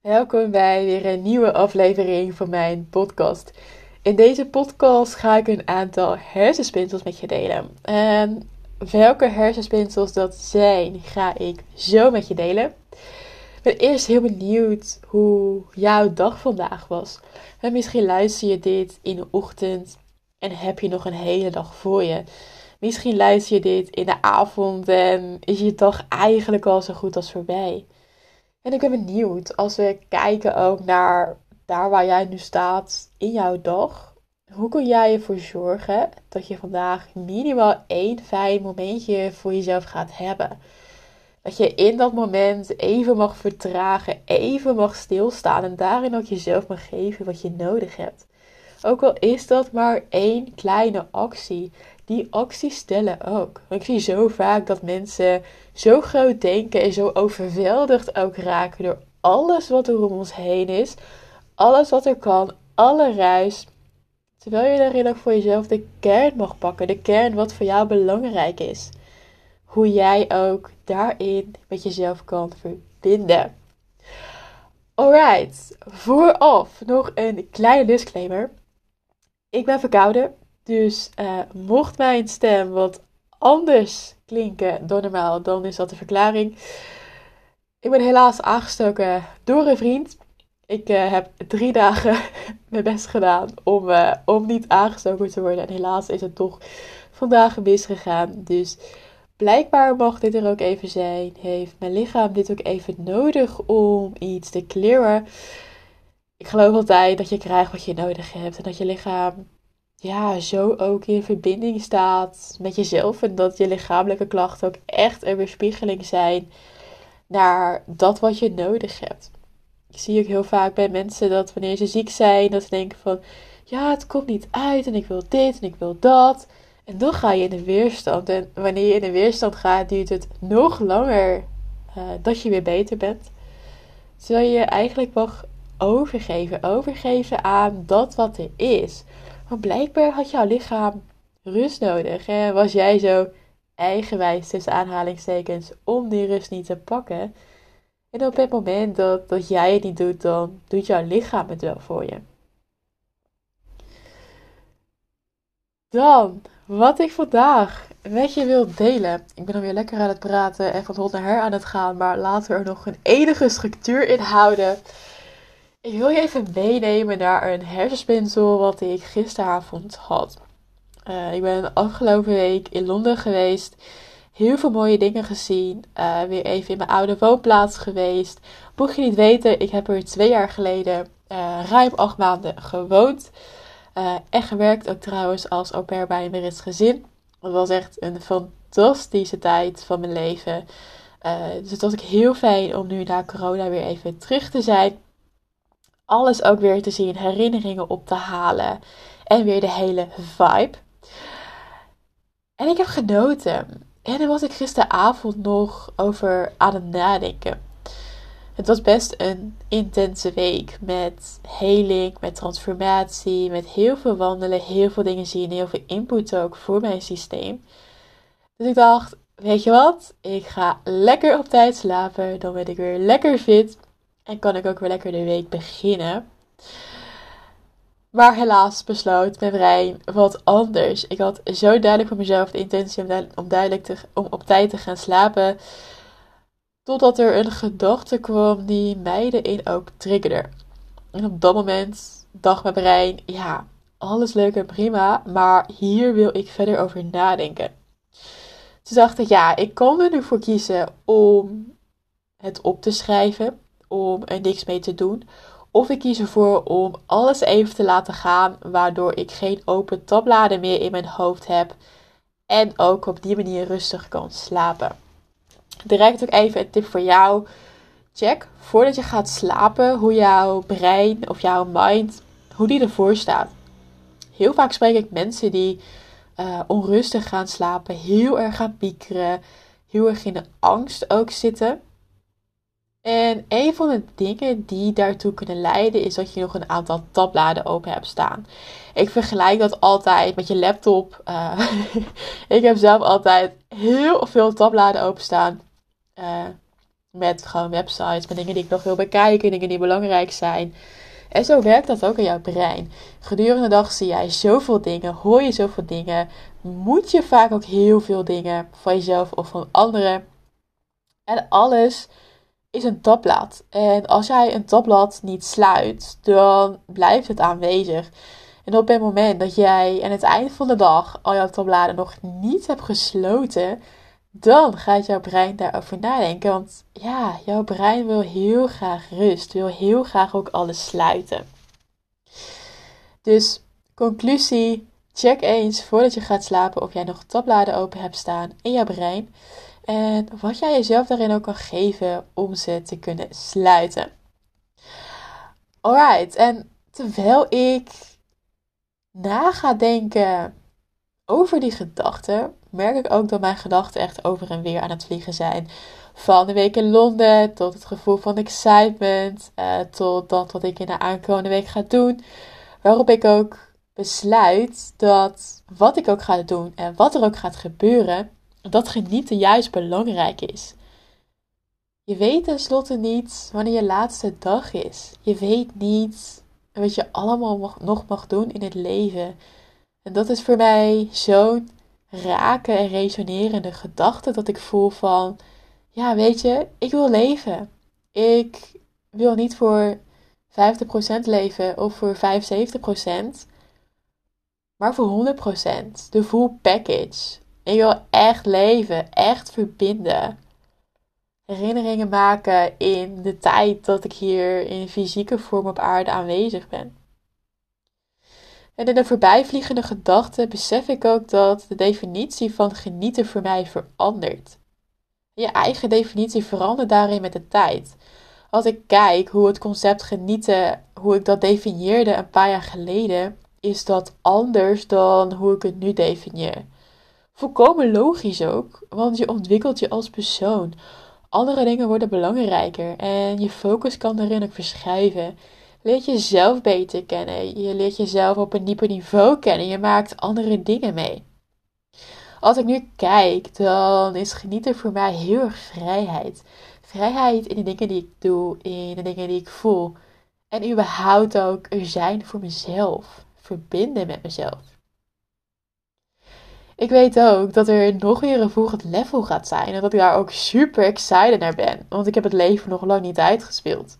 Welkom bij weer een nieuwe aflevering van mijn podcast. In deze podcast ga ik een aantal hersenspinsels met je delen. En welke hersenspinsels dat zijn, ga ik zo met je delen. Ik ben eerst heel benieuwd hoe jouw dag vandaag was. En misschien luister je dit in de ochtend en heb je nog een hele dag voor je. Misschien luister je dit in de avond en is je dag eigenlijk al zo goed als voorbij. En ik ben benieuwd als we kijken ook naar daar waar jij nu staat in jouw dag. Hoe kun jij ervoor zorgen dat je vandaag minimaal één fijn momentje voor jezelf gaat hebben? Dat je in dat moment even mag vertragen, even mag stilstaan en daarin ook jezelf mag geven wat je nodig hebt. Ook al is dat maar één kleine actie, die acties stellen ook. Ik zie zo vaak dat mensen zo groot denken en zo overweldigd ook raken door alles wat er om ons heen is. Alles wat er kan, alle ruis. Terwijl je daarin ook voor jezelf de kern mag pakken. De kern wat voor jou belangrijk is. Hoe jij ook daarin met jezelf kan verbinden. Alright, vooraf nog een kleine disclaimer. Ik ben verkouden, dus uh, mocht mijn stem wat anders klinken dan normaal, dan is dat de verklaring. Ik ben helaas aangestoken door een vriend. Ik uh, heb drie dagen mijn best gedaan om, uh, om niet aangestoken te worden. En helaas is het toch vandaag misgegaan. Dus blijkbaar mag dit er ook even zijn. Heeft mijn lichaam dit ook even nodig om iets te clearen. Ik geloof altijd dat je krijgt wat je nodig hebt. En dat je lichaam ja, zo ook in verbinding staat met jezelf. En dat je lichamelijke klachten ook echt een weerspiegeling zijn naar dat wat je nodig hebt. Ik zie ook heel vaak bij mensen dat wanneer ze ziek zijn, dat ze denken van ja, het komt niet uit en ik wil dit en ik wil dat. En dan ga je in de weerstand. En wanneer je in de weerstand gaat, duurt het nog langer uh, dat je weer beter bent. Terwijl je eigenlijk mag overgeven, overgeven aan dat wat er is. Maar blijkbaar had jouw lichaam rust nodig. En was jij zo eigenwijs tussen aanhalingstekens om die rust niet te pakken. En op het moment dat, dat jij het niet doet, dan doet jouw lichaam het wel voor je. Dan, wat ik vandaag met je wil delen. Ik ben dan weer lekker aan het praten en van hot naar her aan het gaan, maar laten we er nog een enige structuur in houden. Ik wil je even meenemen naar een hersenspinsel wat ik gisteravond had. Uh, ik ben afgelopen week in Londen geweest. Heel veel mooie dingen gezien. Uh, weer even in mijn oude woonplaats geweest. Mocht je niet weten, ik heb er twee jaar geleden uh, ruim acht maanden gewoond. en gewerkt ook trouwens als au pair bij een Brits gezin. Het was echt een fantastische tijd van mijn leven. dus het was ook heel fijn om nu na corona weer even terug te zijn alles ook weer te zien, herinneringen op te halen en weer de hele vibe. En ik heb genoten. En dan was ik gisteravond nog over aan het nadenken. Het was best een intense week met heling, met transformatie, met heel veel wandelen, heel veel dingen zien, heel veel input ook voor mijn systeem. Dus ik dacht, weet je wat? Ik ga lekker op tijd slapen, dan ben ik weer lekker fit. En kan ik ook weer lekker de week beginnen. Maar helaas besloot mijn brein wat anders. Ik had zo duidelijk voor mezelf de intentie om, duidelijk, te, om op tijd te gaan slapen. Totdat er een gedachte kwam die mij erin ook triggerde. En op dat moment dacht mijn brein: ja, alles leuk en prima, maar hier wil ik verder over nadenken. Toen dacht ik: ja, ik kan er nu voor kiezen om het op te schrijven om er niks mee te doen. Of ik kies ervoor om alles even te laten gaan, waardoor ik geen open tabbladen meer in mijn hoofd heb. En ook op die manier rustig kan slapen. Direct ook even een tip voor jou. Check voordat je gaat slapen hoe jouw brein of jouw mind, hoe die ervoor staat. Heel vaak spreek ik mensen die uh, onrustig gaan slapen, heel erg gaan piekeren, heel erg in de angst ook zitten. En een van de dingen die daartoe kunnen leiden is dat je nog een aantal tabbladen open hebt staan. Ik vergelijk dat altijd met je laptop. Uh, ik heb zelf altijd heel veel tabbladen openstaan. Uh, Met gewoon websites, met dingen die ik nog wil bekijken, dingen die belangrijk zijn. En zo werkt dat ook in jouw brein. Gedurende de dag zie jij zoveel dingen, hoor je zoveel dingen, moet je vaak ook heel veel dingen van jezelf of van anderen. En alles is een tabblad. En als jij een tabblad niet sluit, dan blijft het aanwezig. En op het moment dat jij aan het eind van de dag al jouw tabbladen nog niet hebt gesloten, dan gaat jouw brein daarover nadenken. Want ja, jouw brein wil heel graag rust, wil heel graag ook alles sluiten. Dus conclusie, check eens voordat je gaat slapen of jij nog tabbladen open hebt staan in jouw brein. En wat jij jezelf daarin ook kan geven om ze te kunnen sluiten. Alright, en terwijl ik na ga denken over die gedachten, merk ik ook dat mijn gedachten echt over en weer aan het vliegen zijn. Van de week in Londen tot het gevoel van excitement, uh, tot dat wat ik in de aankomende week ga doen. Waarop ik ook besluit dat wat ik ook ga doen en wat er ook gaat gebeuren, dat genieten juist belangrijk is. Je weet tenslotte niet wanneer je laatste dag is. Je weet niet wat je allemaal nog mag doen in het leven. En dat is voor mij zo'n rake en resonerende gedachte dat ik voel van, ja weet je, ik wil leven. Ik wil niet voor 50% leven of voor 75%, maar voor 100%. De full package. Ik wil echt leven, echt verbinden. Herinneringen maken in de tijd dat ik hier in fysieke vorm op aarde aanwezig ben. En in de voorbijvliegende gedachten besef ik ook dat de definitie van genieten voor mij verandert. Je eigen definitie verandert daarin met de tijd. Als ik kijk hoe het concept genieten, hoe ik dat definieerde een paar jaar geleden, is dat anders dan hoe ik het nu definieer. Volkomen logisch ook, want je ontwikkelt je als persoon. Andere dingen worden belangrijker en je focus kan daarin ook verschuiven. Leert jezelf beter kennen. Je leert jezelf op een dieper niveau kennen. Je maakt andere dingen mee. Als ik nu kijk, dan is genieten voor mij heel erg vrijheid. Vrijheid in de dingen die ik doe, in de dingen die ik voel. En überhaupt ook er zijn voor mezelf. Verbinden met mezelf. Ik weet ook dat er nog weer een volgend level gaat zijn. En dat ik daar ook super excited naar ben. Want ik heb het leven nog lang niet uitgespeeld.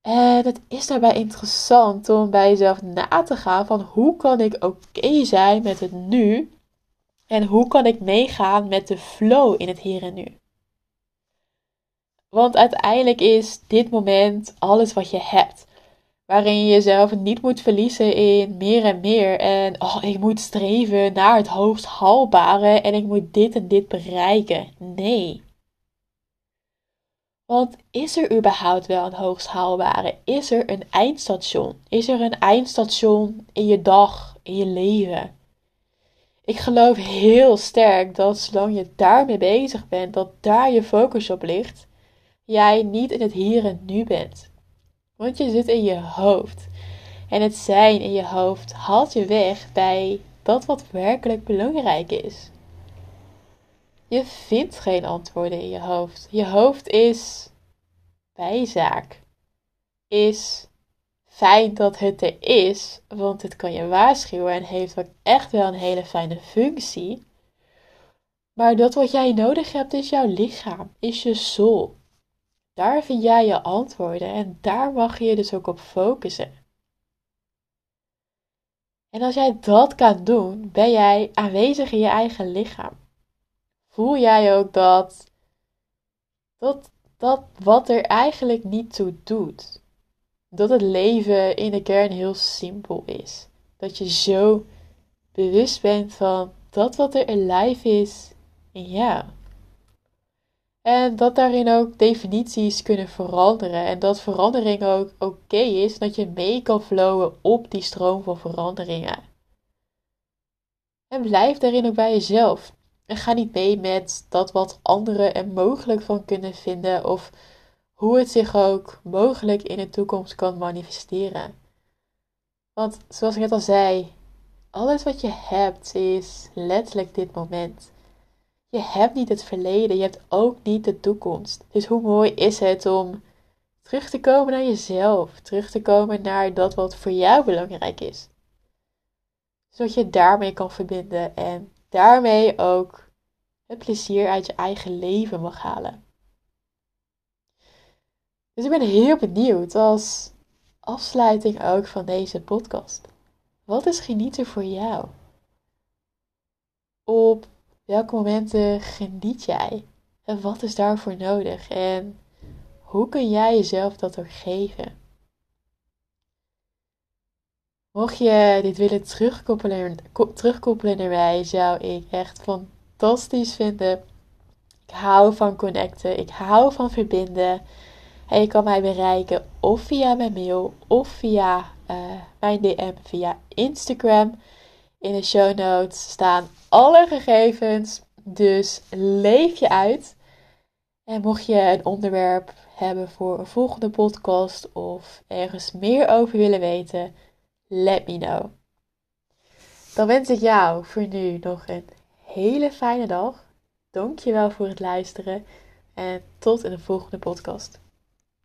En het is daarbij interessant om bij jezelf na te gaan van hoe kan ik oké zijn met het nu. En hoe kan ik meegaan met de flow in het hier en nu. Want uiteindelijk is dit moment alles wat je hebt. Waarin je jezelf niet moet verliezen in meer en meer. En oh, ik moet streven naar het hoogst haalbare en ik moet dit en dit bereiken. Nee. Want is er überhaupt wel een hoogst haalbare? Is er een eindstation? Is er een eindstation in je dag, in je leven? Ik geloof heel sterk dat zolang je daarmee bezig bent, dat daar je focus op ligt, jij niet in het hier en nu bent. Want je zit in je hoofd. En het zijn in je hoofd haalt je weg bij dat wat werkelijk belangrijk is. Je vindt geen antwoorden in je hoofd. Je hoofd is bijzaak. Is fijn dat het er is, want het kan je waarschuwen en heeft ook echt wel een hele fijne functie. Maar dat wat jij nodig hebt is jouw lichaam, is je soul. Daar vind jij je antwoorden en daar mag je je dus ook op focussen. En als jij dat kan doen, ben jij aanwezig in je eigen lichaam. Voel jij ook dat, dat, dat wat er eigenlijk niet toe doet. Dat het leven in de kern heel simpel is. Dat je zo bewust bent van dat wat er alive is in jou. En dat daarin ook definities kunnen veranderen. En dat verandering ook oké is. Dat je mee kan flowen op die stroom van veranderingen. En blijf daarin ook bij jezelf. En ga niet mee met dat wat anderen er mogelijk van kunnen vinden. Of hoe het zich ook mogelijk in de toekomst kan manifesteren. Want zoals ik net al zei, alles wat je hebt is letterlijk dit moment. Je hebt niet het verleden, je hebt ook niet de toekomst. Dus hoe mooi is het om terug te komen naar jezelf, terug te komen naar dat wat voor jou belangrijk is. Zodat je daarmee kan verbinden en daarmee ook het plezier uit je eigen leven mag halen. Dus ik ben heel benieuwd als afsluiting ook van deze podcast. Wat is genieten voor jou? Op welke momenten geniet jij? En wat is daarvoor nodig? En hoe kun jij jezelf dat ook geven? Mocht je dit willen terugkoppelen, terugkoppelen naar mij, zou ik echt fantastisch vinden. Ik hou van connecten, ik hou van verbinden. En je kan mij bereiken of via mijn mail of via uh, mijn DM via Instagram. In de show notes staan alle gegevens, dus leef je uit. En mocht je een onderwerp hebben voor een volgende podcast of ergens meer over willen weten, let me know. Dan wens ik jou voor nu nog een hele fijne dag. Dankjewel voor het luisteren en tot in de volgende podcast.